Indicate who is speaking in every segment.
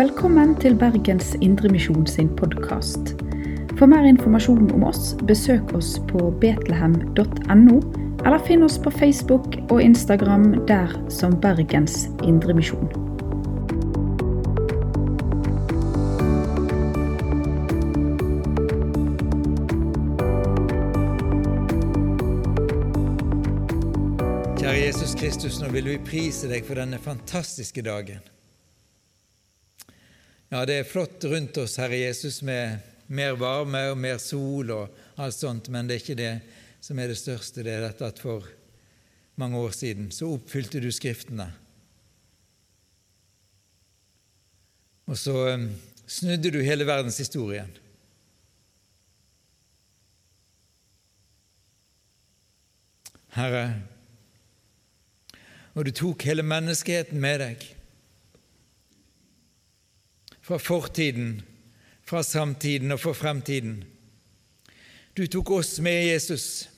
Speaker 1: Velkommen til Bergens Indremisjon sin podkast. For mer informasjon om oss, besøk oss på betlehem.no, eller finn oss på Facebook og Instagram der som Bergens Indremisjon.
Speaker 2: Kjære Jesus Kristus, nå vil vi prise deg for denne fantastiske dagen. Ja, det er flott rundt oss, Herre Jesus, med mer varme og mer sol og alt sånt, men det er ikke det som er det største. Det er dette at for mange år siden så oppfylte du Skriftene. Og så um, snudde du hele verdenshistorien. Herre, og du tok hele menneskeheten med deg. Fra fortiden, fra samtiden og for fremtiden. Du tok oss med Jesus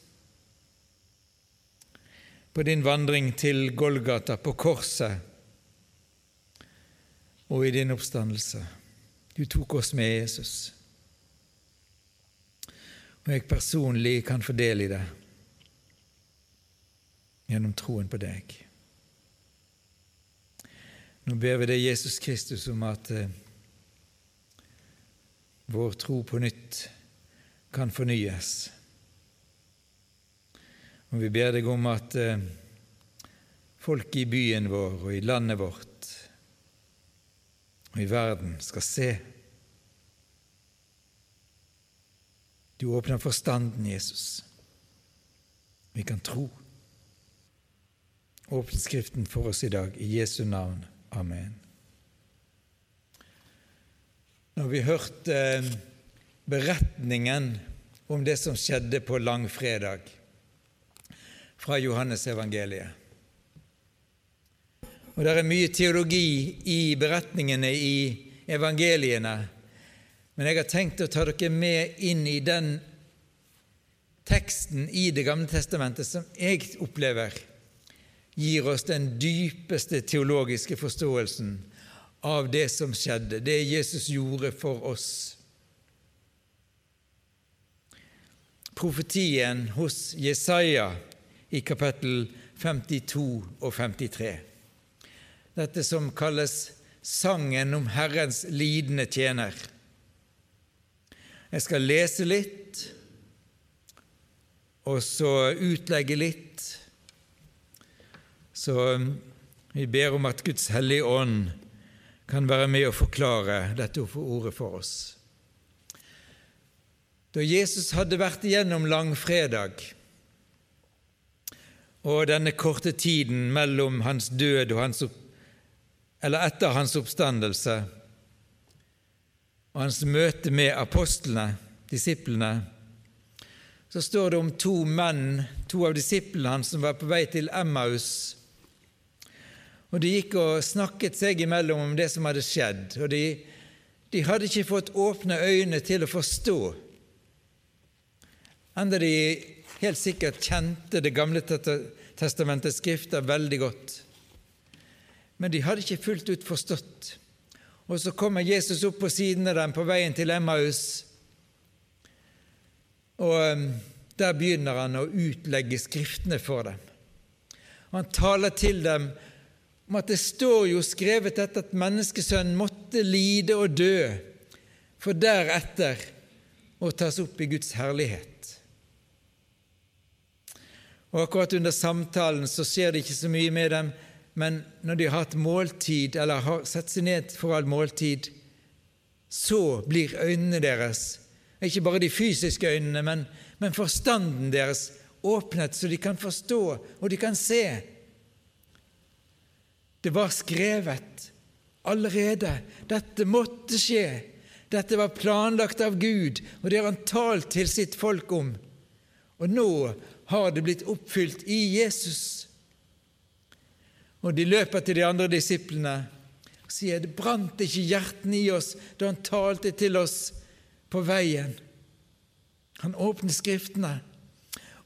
Speaker 2: på din vandring til Golgata, på korset, og i din oppstandelse. Du tok oss med Jesus. Og jeg personlig kan få del i det gjennom troen på deg. Nå ber vi deg, Jesus Kristus, om at eh, vår tro på nytt kan fornyes. Og vi ber deg om at eh, folk i byen vår og i landet vårt og i verden skal se. Du åpner forstanden, Jesus. Vi kan tro. Åpne Skriften for oss i dag, i Jesu navn. Amen. Nå har vi hørt eh, beretningen om det som skjedde på langfredag fra Johannes evangeliet. Og Det er mye teologi i beretningene i evangeliene, men jeg har tenkt å ta dere med inn i den teksten i Det gamle testamentet som jeg opplever gir oss den dypeste teologiske forståelsen av det som skjedde, det Jesus gjorde for oss. Profetien hos Jesaja i kapittel 52 og 53. Dette som kalles sangen om Herrens lidende tjener. Jeg skal lese litt, og så utlegge litt. Så vi ber om at Guds hellige ånd kan være med å forklare dette ordet for oss. Da Jesus hadde vært igjennom langfredag og denne korte tiden mellom hans død og hans eller etter hans oppstandelse og hans møte med apostlene, disiplene, så står det om to menn, to av disiplene hans, som var på vei til Emmaus. Og De gikk og snakket seg imellom om det som hadde skjedd, og de, de hadde ikke fått åpne øyne til å forstå, enda de helt sikkert kjente Det gamle testamentets skrifter veldig godt. Men de hadde ikke fullt ut forstått. Og så kommer Jesus opp på siden av dem på veien til Emmaus, og um, der begynner han å utlegge Skriftene for dem. Han taler til dem om at det står jo skrevet dette at menneskesønnen måtte lide og dø, for deretter å tas opp i Guds herlighet. Og Akkurat under samtalen så skjer det ikke så mye med dem, men når de har hatt måltid, eller har satt seg ned for all måltid, så blir øynene deres, ikke bare de fysiske øynene, men, men forstanden deres, åpnet så de kan forstå og de kan se. Det var skrevet allerede. Dette måtte skje. Dette var planlagt av Gud, og det har han talt til sitt folk om. Og nå har det blitt oppfylt i Jesus. Og de løper til de andre disiplene og sier det brant ikke hjertene i oss da han talte til oss på veien. Han åpner Skriftene,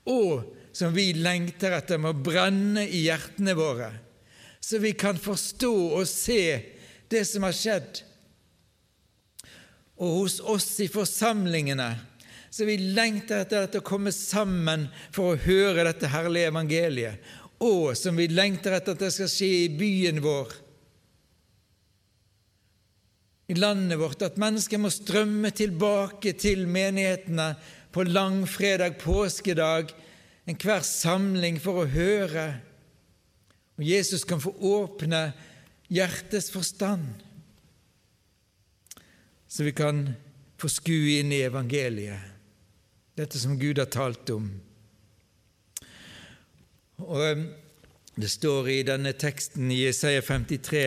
Speaker 2: og som vi lengter etter må brenne i hjertene våre, så vi kan forstå og se det som har skjedd, og hos oss i forsamlingene, så vi lengter etter å komme sammen for å høre dette herlige evangeliet, og som vi lengter etter at det skal skje i byen vår, i landet vårt, at mennesker må strømme tilbake til menighetene på langfredag, påskedag, enhver samling for å høre. Og Jesus kan få åpne hjertets forstand, så vi kan få skue inn i evangeliet, dette som Gud har talt om. Og um, Det står i denne teksten i Jesaja 53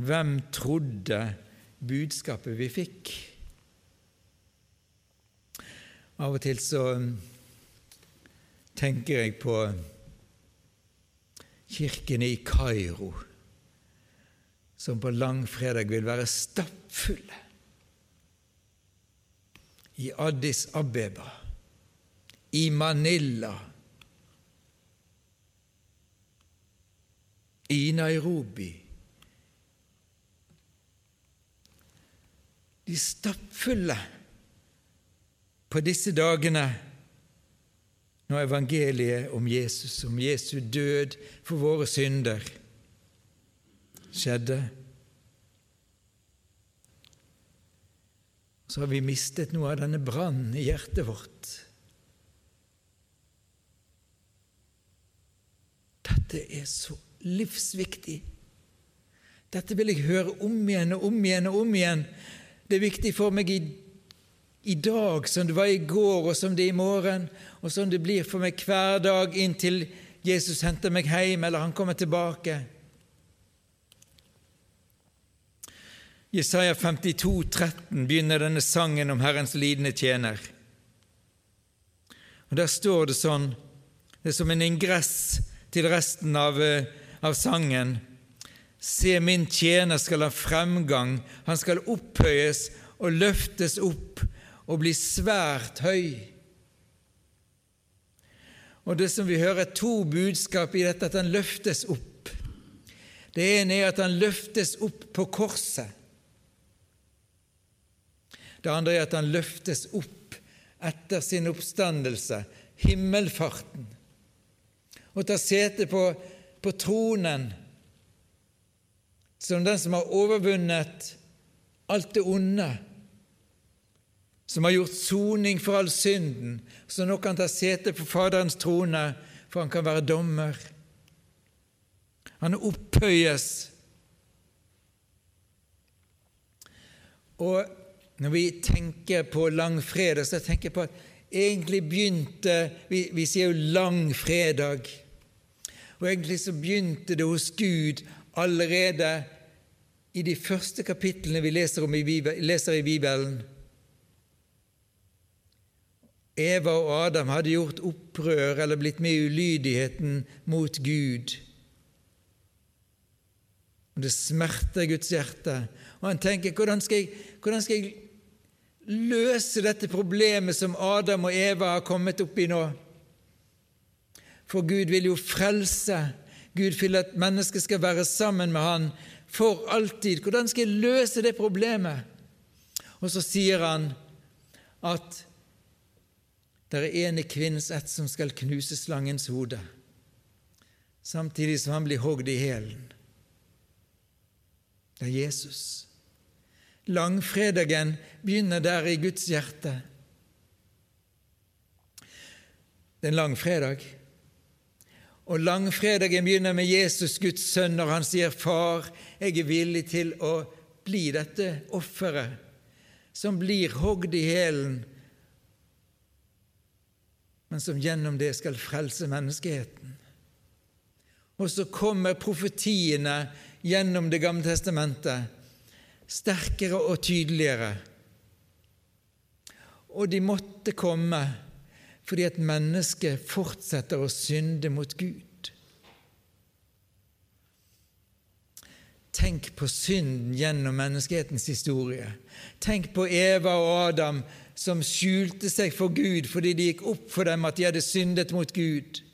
Speaker 2: Hvem trodde budskapet vi fikk? Av og til så um, tenker jeg på kirkene i Kairo, som på langfredag vil være stappfulle. I Addis Abeba, i Manila, i Nairobi De stappfulle på disse dagene når evangeliet om Jesus, om Jesu død for våre synder, skjedde. Så har vi mistet noe av denne brannen i hjertet vårt. Dette er så livsviktig. Dette vil jeg høre om igjen og om igjen og om igjen. Det er viktig for meg i i dag som det var i går, og som det er i morgen, og som det blir for meg hver dag inntil Jesus henter meg hjem eller han kommer tilbake. Jesaja 52, 13 begynner denne sangen om Herrens lidende tjener. Og Der står det sånn, det er som en ingress til resten av, eh, av sangen. Se, min tjener skal ha fremgang, han skal opphøyes og løftes opp og bli svært høy. Og det som vi hører, er to budskap i dette, at han løftes opp. Det ene er at han løftes opp på korset. Det andre er at han løftes opp etter sin oppstandelse, himmelfarten, og tar sete på, på tronen som den som har overvunnet alt det onde som har gjort soning for all synden, som nå kan ta sete på Faderens trone, for han kan være dommer. Han opphøyes. Og når vi tenker på langfredag, så tenker jeg på at egentlig begynte Vi, vi sier jo langfredag. Og egentlig så begynte det hos Gud allerede i de første kapitlene vi leser, i, leser i Bibelen. Eva og Adam hadde gjort opprør eller blitt med i ulydigheten mot Gud. Og Det smerter Guds hjerte. Og han tenker hvordan skal, jeg, hvordan skal jeg løse dette problemet som Adam og Eva har kommet opp i nå? For Gud vil jo frelse. Gud vil at mennesket skal være sammen med Han for alltid. Hvordan skal jeg løse det problemet? Og så sier han at det er ene kvinnens ett som skal knuse slangens hode, samtidig som han blir hogd i hælen. Det er Jesus. Langfredagen begynner der i Guds hjerte. Det er en langfredag. Og langfredagen begynner med Jesus, Guds sønn, når han sier, 'Far, jeg er villig til å bli dette offeret som blir hogd i hælen men som gjennom det skal frelse menneskeheten. Og så kommer profetiene gjennom Det gamle testamentet sterkere og tydeligere. Og de måtte komme fordi at mennesket fortsetter å synde mot Gud. Tenk på synden gjennom menneskehetens historie. Tenk på Eva og Adam som skjulte seg for Gud fordi det gikk opp for dem at de hadde syndet mot Gud.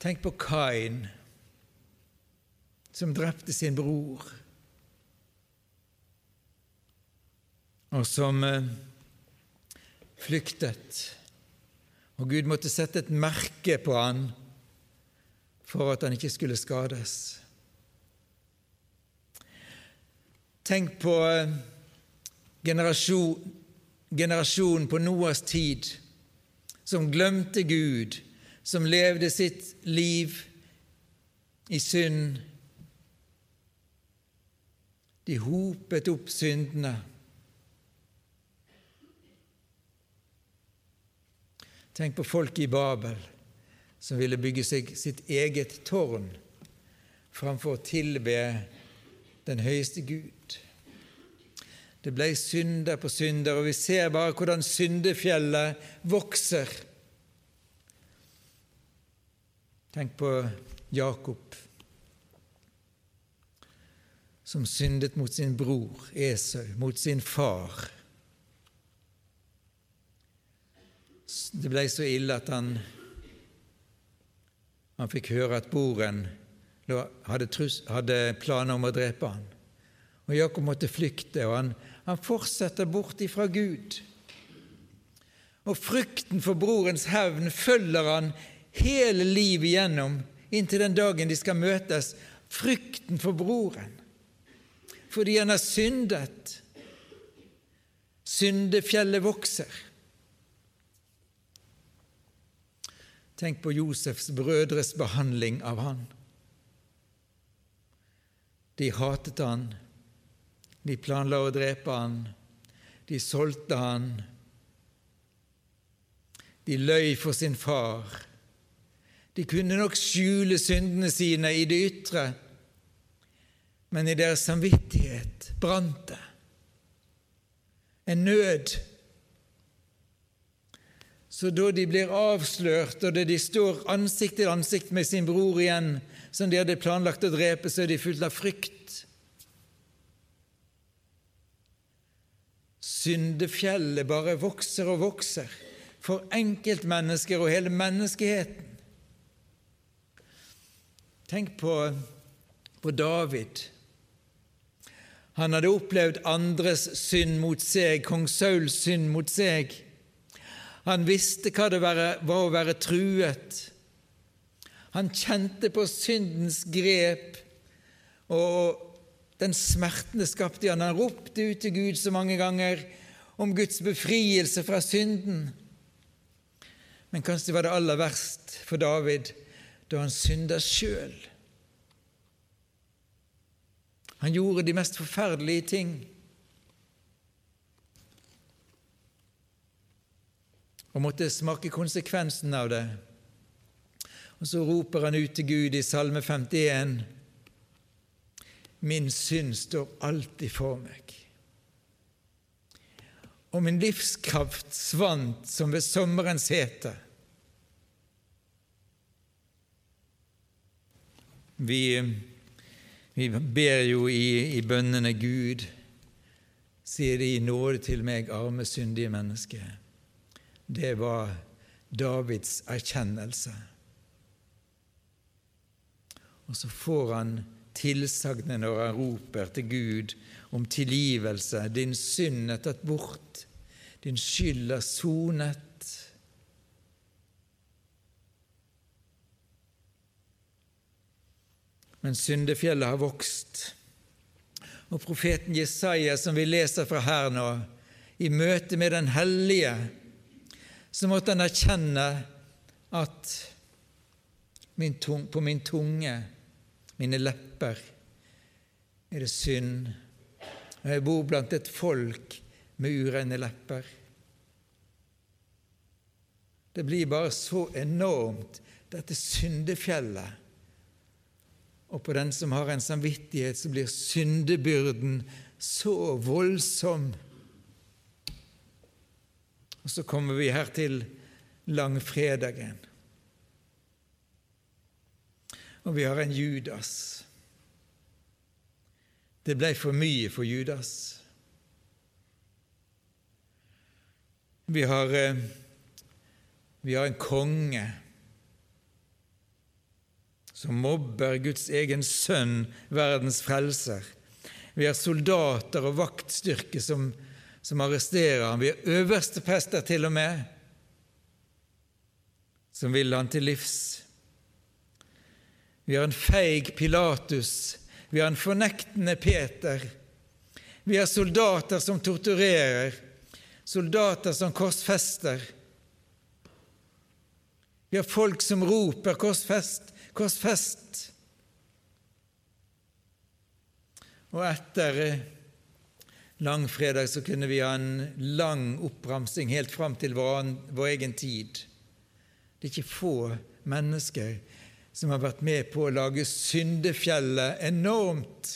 Speaker 2: Tenk på Kain, som drepte sin bror, og som eh, flyktet. Og Gud måtte sette et merke på han for at han ikke skulle skades. Tenk på eh, generasjon, generasjonen på Noas tid som glemte Gud, som levde sitt liv i synd. De hopet opp syndene. Tenk på folk i Babel som ville bygge seg sitt eget tårn framfor å tilbe den høyeste Gud. Det ble synder på synder, og vi ser bare hvordan syndefjellet vokser. Tenk på Jakob, som syndet mot sin bror Esau, mot sin far. Det ble så ille at han, han fikk høre at broren hadde, trus, hadde planer om å drepe han. Og Jakob måtte flykte, og han, han fortsetter bort ifra Gud. Og frykten for brorens hevn følger han hele livet igjennom, inntil den dagen de skal møtes. Frykten for broren, fordi han har syndet. Syndefjellet vokser. Tenk på Josefs brødres behandling av han. De hatet han, de planla å drepe han, de solgte han, de løy for sin far. De kunne nok skjule syndene sine i det ytre, men i deres samvittighet brant det. En nød så da de blir avslørt, og da de står ansikt til ansikt med sin bror igjen, som de hadde planlagt å drepe, så er de fullt av frykt. Syndefjellet bare vokser og vokser for enkeltmennesker og hele menneskeheten. Tenk på, på David. Han hadde opplevd andres synd mot seg, kong Sauls synd mot seg. Han visste hva det var å være truet. Han kjente på syndens grep, og den smerten det skapte i han. Han ropte ut til Gud så mange ganger om Guds befrielse fra synden. Men kanskje var det aller verst for David da han synda sjøl. Han gjorde de mest forferdelige ting. og måtte smake konsekvensen av det. Og så roper han ut til Gud i Salme 51.: Min synd står alltid for meg. Og min livskraft svant som ved sommerens hete. Vi, vi ber jo i, i bønnene Gud, sier de nåde til meg, arme, syndige menneske det var Davids erkjennelse. Og så får han tilsagnet når han roper til Gud om tilgivelse. Din synd er tatt bort, din skyld er sonet. Men syndefjellet har vokst. Og profeten Jesaja, som vi leser fra her nå, i møte med Den hellige, så måtte han erkjenne at på min tunge, mine lepper, er det synd. Og jeg bor blant et folk med urene lepper. Det blir bare så enormt, dette syndefjellet. Og på den som har en samvittighet, så blir syndebyrden så voldsom og så kommer vi her til langfredagen. Og vi har en Judas. Det ble for mye for Judas. Vi har, eh, vi har en konge som mobber Guds egen sønn, verdens frelser. Vi har soldater og vaktstyrke som som arresterer ham. Vi har øverste prester til og med som vil han til livs. Vi har en feig Pilatus. Vi har en fornektende Peter. Vi har soldater som torturerer, soldater som korsfester. Vi har folk som roper 'korsfest, korsfest'. Og etter langfredag så kunne vi ha en lang oppramsing helt fram til vår, vår egen tid. Det er ikke få mennesker som har vært med på å lage syndefjellet enormt.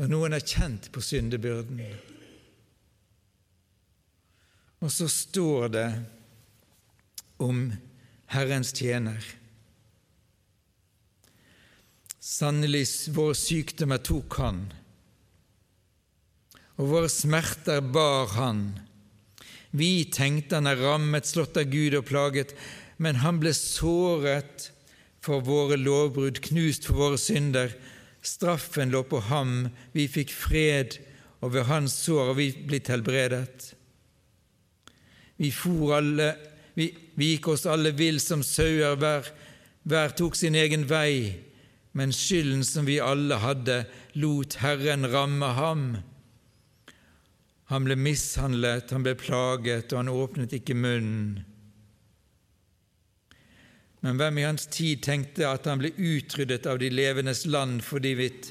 Speaker 2: Og noen er kjent på syndebyrden. Og så står det om Herrens tjener. Sannelig, våre sykdommer tok han, og våre smerter bar han. Vi tenkte han er rammet, slått av Gud og plaget, men han ble såret for våre lovbrudd, knust for våre synder. Straffen lå på ham, vi fikk fred, og ved hans sår har vi blitt helbredet. Vi alle, vi, vi gikk oss alle vill som sauer, hver, hver tok sin egen vei, men skylden som vi alle hadde, lot Herren ramme ham. Han ble mishandlet, han ble plaget, og han åpnet ikke munnen. Men hvem i hans tid tenkte at han ble utryddet av de levendes land fordi mitt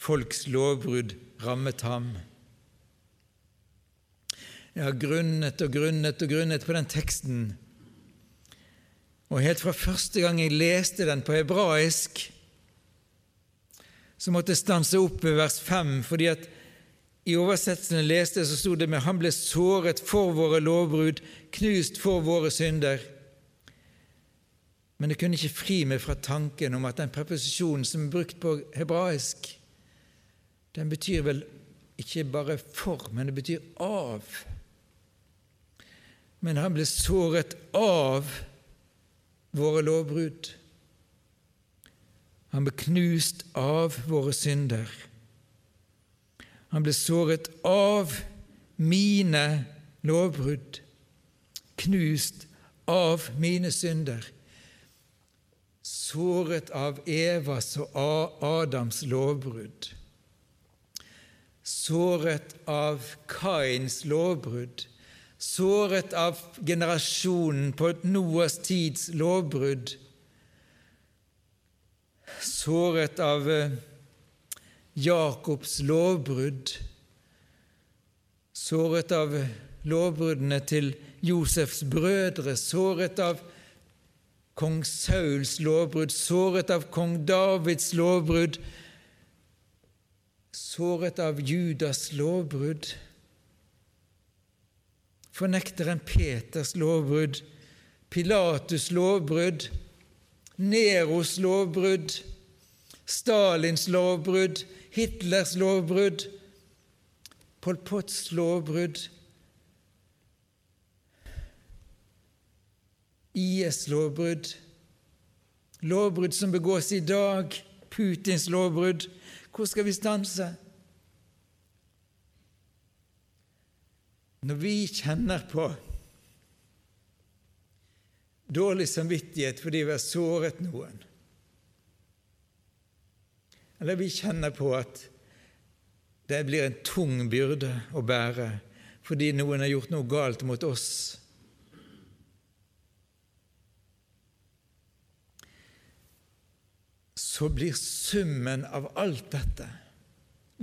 Speaker 2: folks lovbrudd rammet ham? Jeg har grunnet og grunnet og grunnet på den teksten, og helt fra første gang jeg leste den på hebraisk, så måtte jeg stanse opp ved vers 5, fordi at i oversettelsen jeg leste, så sto det med 'Han ble såret for våre lovbrudd, knust for våre synder'. Men jeg kunne ikke fri meg fra tanken om at den preposisjonen som er brukt på hebraisk, den betyr vel ikke bare 'for', men det betyr 'av'. Men han ble såret av våre lovbrudd. Han ble knust av våre synder. Han ble såret av mine lovbrudd, knust av mine synder, såret av Evas og Adams lovbrudd, såret av Kains lovbrudd, såret av generasjonen på Noas tids lovbrudd, såret av eh, Jakobs lovbrudd, såret av lovbruddene til Josefs brødre, såret av kong Sauls lovbrudd, såret av kong Davids lovbrudd, såret av Judas lovbrudd, fornekteren Peters lovbrudd, Pilatus lovbrudd, Neros lovbrudd, Stalins lovbrudd, Hitlers lovbrudd, Pol Pots lovbrudd, IS lovbrudd, lovbrudd som begås i dag, Putins lovbrudd. Hvor skal vi stanse? Når vi kjenner på dårlig samvittighet fordi vi har såret noen, eller vi kjenner på at det blir en tung byrde å bære fordi noen har gjort noe galt mot oss. Så blir summen av alt dette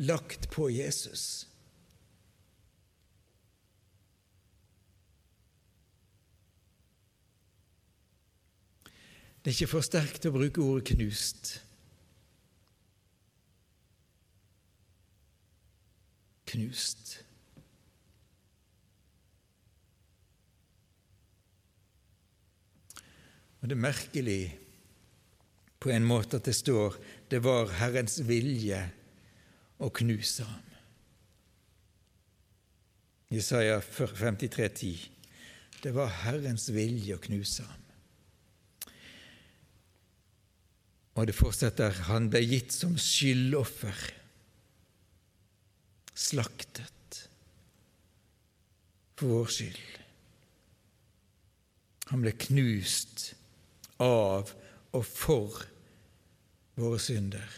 Speaker 2: lagt på Jesus. Det er ikke for sterkt å bruke ordet 'knust'. Knust. Og Det er merkelig på en måte at det står det var Herrens vilje å knuse ham. Jesaja 53, 10. Det var Herrens vilje å knuse ham. Og det fortsetter han ble gitt som skyldoffer slaktet for vår skyld. Han ble knust av og for våre synder.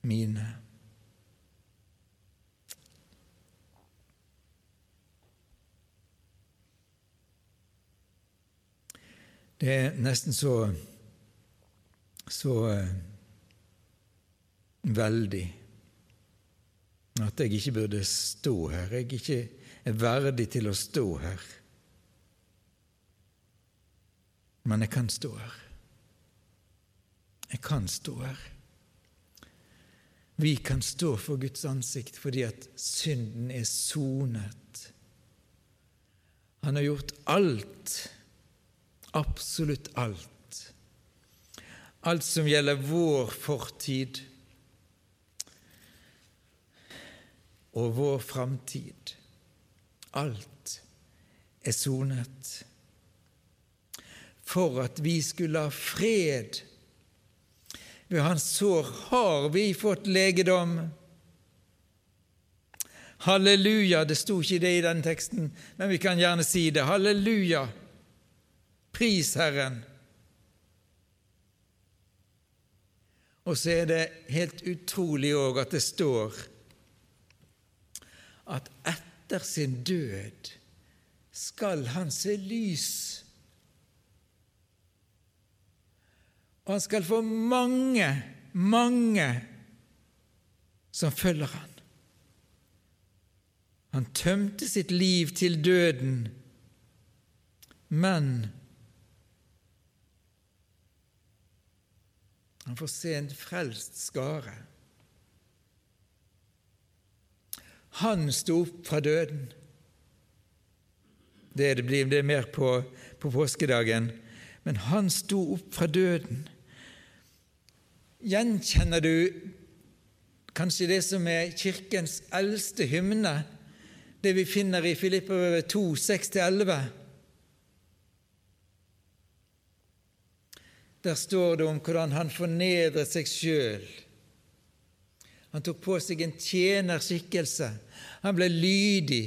Speaker 2: Mine. Det er nesten så så eh, veldig at jeg ikke burde stå her. Jeg ikke er verdig til å stå her. Men jeg kan stå her. Jeg kan stå her. Vi kan stå for Guds ansikt fordi at synden er sonet. Han har gjort alt Absolutt alt. Alt som gjelder vår fortid og vår framtid. Alt er sonet. For at vi skulle ha fred. Ved hans sår har vi fått legedom. Halleluja! Det sto ikke det i den teksten, men vi kan gjerne si det. Halleluja! Pris Herren! Og så er det helt utrolig òg at det står at etter sin død skal han se lys. Og han skal få mange, mange som følger han. Han tømte sitt liv til døden, men Han får se en frelst skare. Han sto opp fra døden. Det, blir det mer på, på påskedagen. Men han sto opp fra døden. Gjenkjenner du kanskje det som er Kirkens eldste hymne, det vi finner i Filippa 2, 6-11? Der står det om hvordan han fornedret seg sjøl. Han tok på seg en tjenerskikkelse. Han ble lydig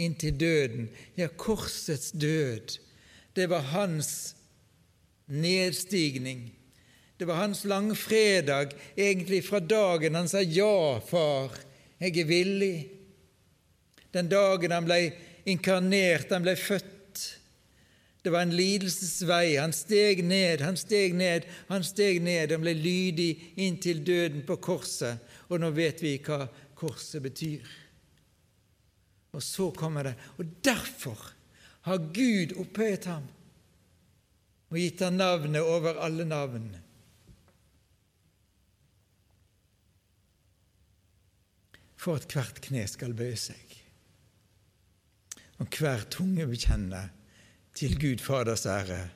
Speaker 2: inntil døden. Ja, korsets død, det var hans nedstigning. Det var hans langfredag, egentlig fra dagen han sa 'Ja, far, jeg er villig'. Den dagen han ble inkarnert, han ble født det var en lidelsesvei. Han steg ned, han steg ned, han steg ned. Han ble lydig inntil døden på korset. Og nå vet vi hva korset betyr. Og så kommer det. Og derfor har Gud opphøyet ham og gitt ham navnet over alle navn. For at hvert kne skal bøye seg, og hver tunge bekjenne til Gud Faders ære,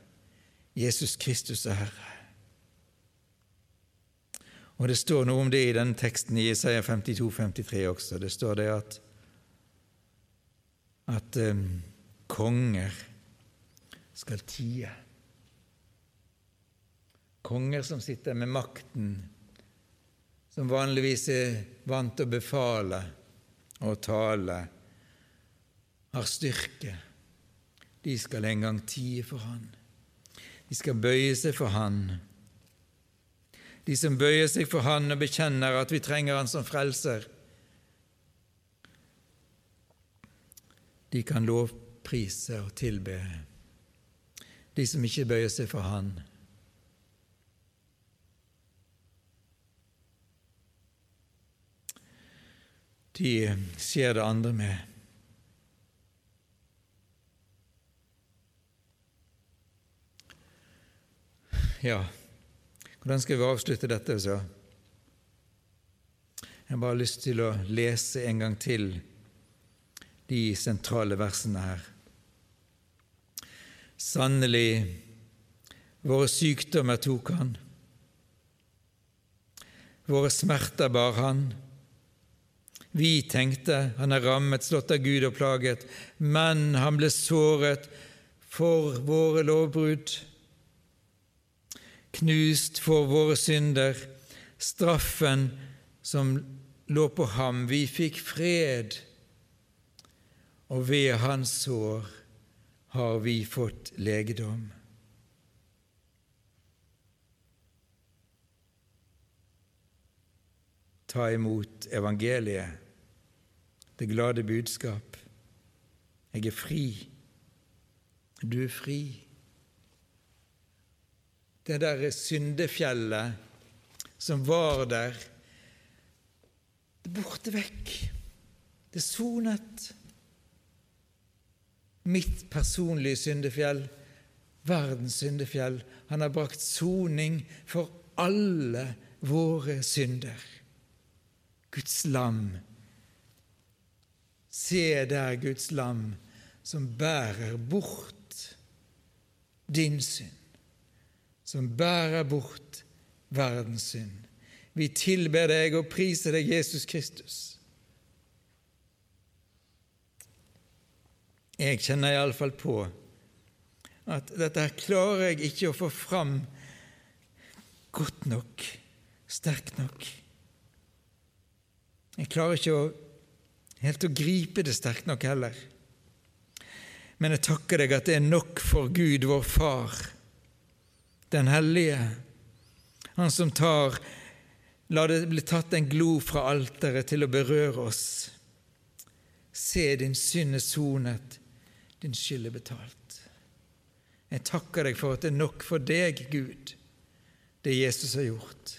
Speaker 2: Jesus Kristus er Herre. Og Det står noe om det i den teksten i Isaiah 52, 53 også. Det står det at, at um, konger skal tie. Konger som sitter med makten, som vanligvis er vant til å befale og tale, har styrke de skal en gang tie for Han. De skal bøye seg for Han. De som bøyer seg for Han og bekjenner at vi trenger Han som frelser, de kan lovprise og tilbe. De som ikke bøyer seg for Han, de ser det andre med. Ja, hvordan skal vi avslutte dette, så? Jeg har bare lyst til å lese en gang til de sentrale versene her. Sannelig, våre sykdommer tok han. Våre smerter bar han. Vi tenkte han er rammet, slått av Gud og plaget, men han ble såret for våre lovbrudd. Knust for våre synder. Straffen som lå på ham. Vi fikk fred, og ved hans sår har vi fått legedom. Ta imot evangeliet, det glade budskap. Jeg er fri. Du er fri. Det der syndefjellet som var der, det er borte vekk. Det er sonet. Mitt personlige syndefjell, verdens syndefjell. Han har brakt soning for alle våre synder. Guds lam. Se der Guds lam som bærer bort din synd, som bærer bort verdens synd. Vi tilber deg og priser deg, Jesus Kristus. Jeg kjenner iallfall på at dette klarer jeg ikke å få fram godt nok, sterkt nok. Jeg klarer ikke å, helt å gripe det sterkt nok heller. Men jeg takker deg at det er nok for Gud, vår Far, den hellige, Han som tar La det bli tatt en glo fra alteret til å berøre oss. Se, din synd er sonet, din skyld er betalt. Jeg takker deg for at det er nok for deg, Gud, det Jesus har gjort,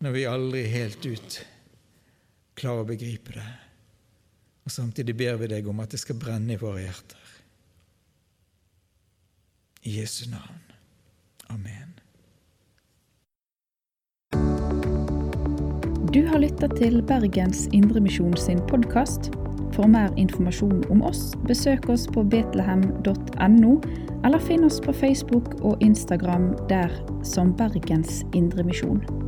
Speaker 2: når vi aldri helt ut klarer å begripe det. Og Samtidig ber vi deg om at det skal brenne i våre hjerter. I Jesu navn. Amen.
Speaker 1: Du har lytta til Bergens Indremisjon sin podkast. For mer informasjon om oss, besøk oss på betlehem.no, eller finn oss på Facebook og Instagram der som Bergens Indremisjon.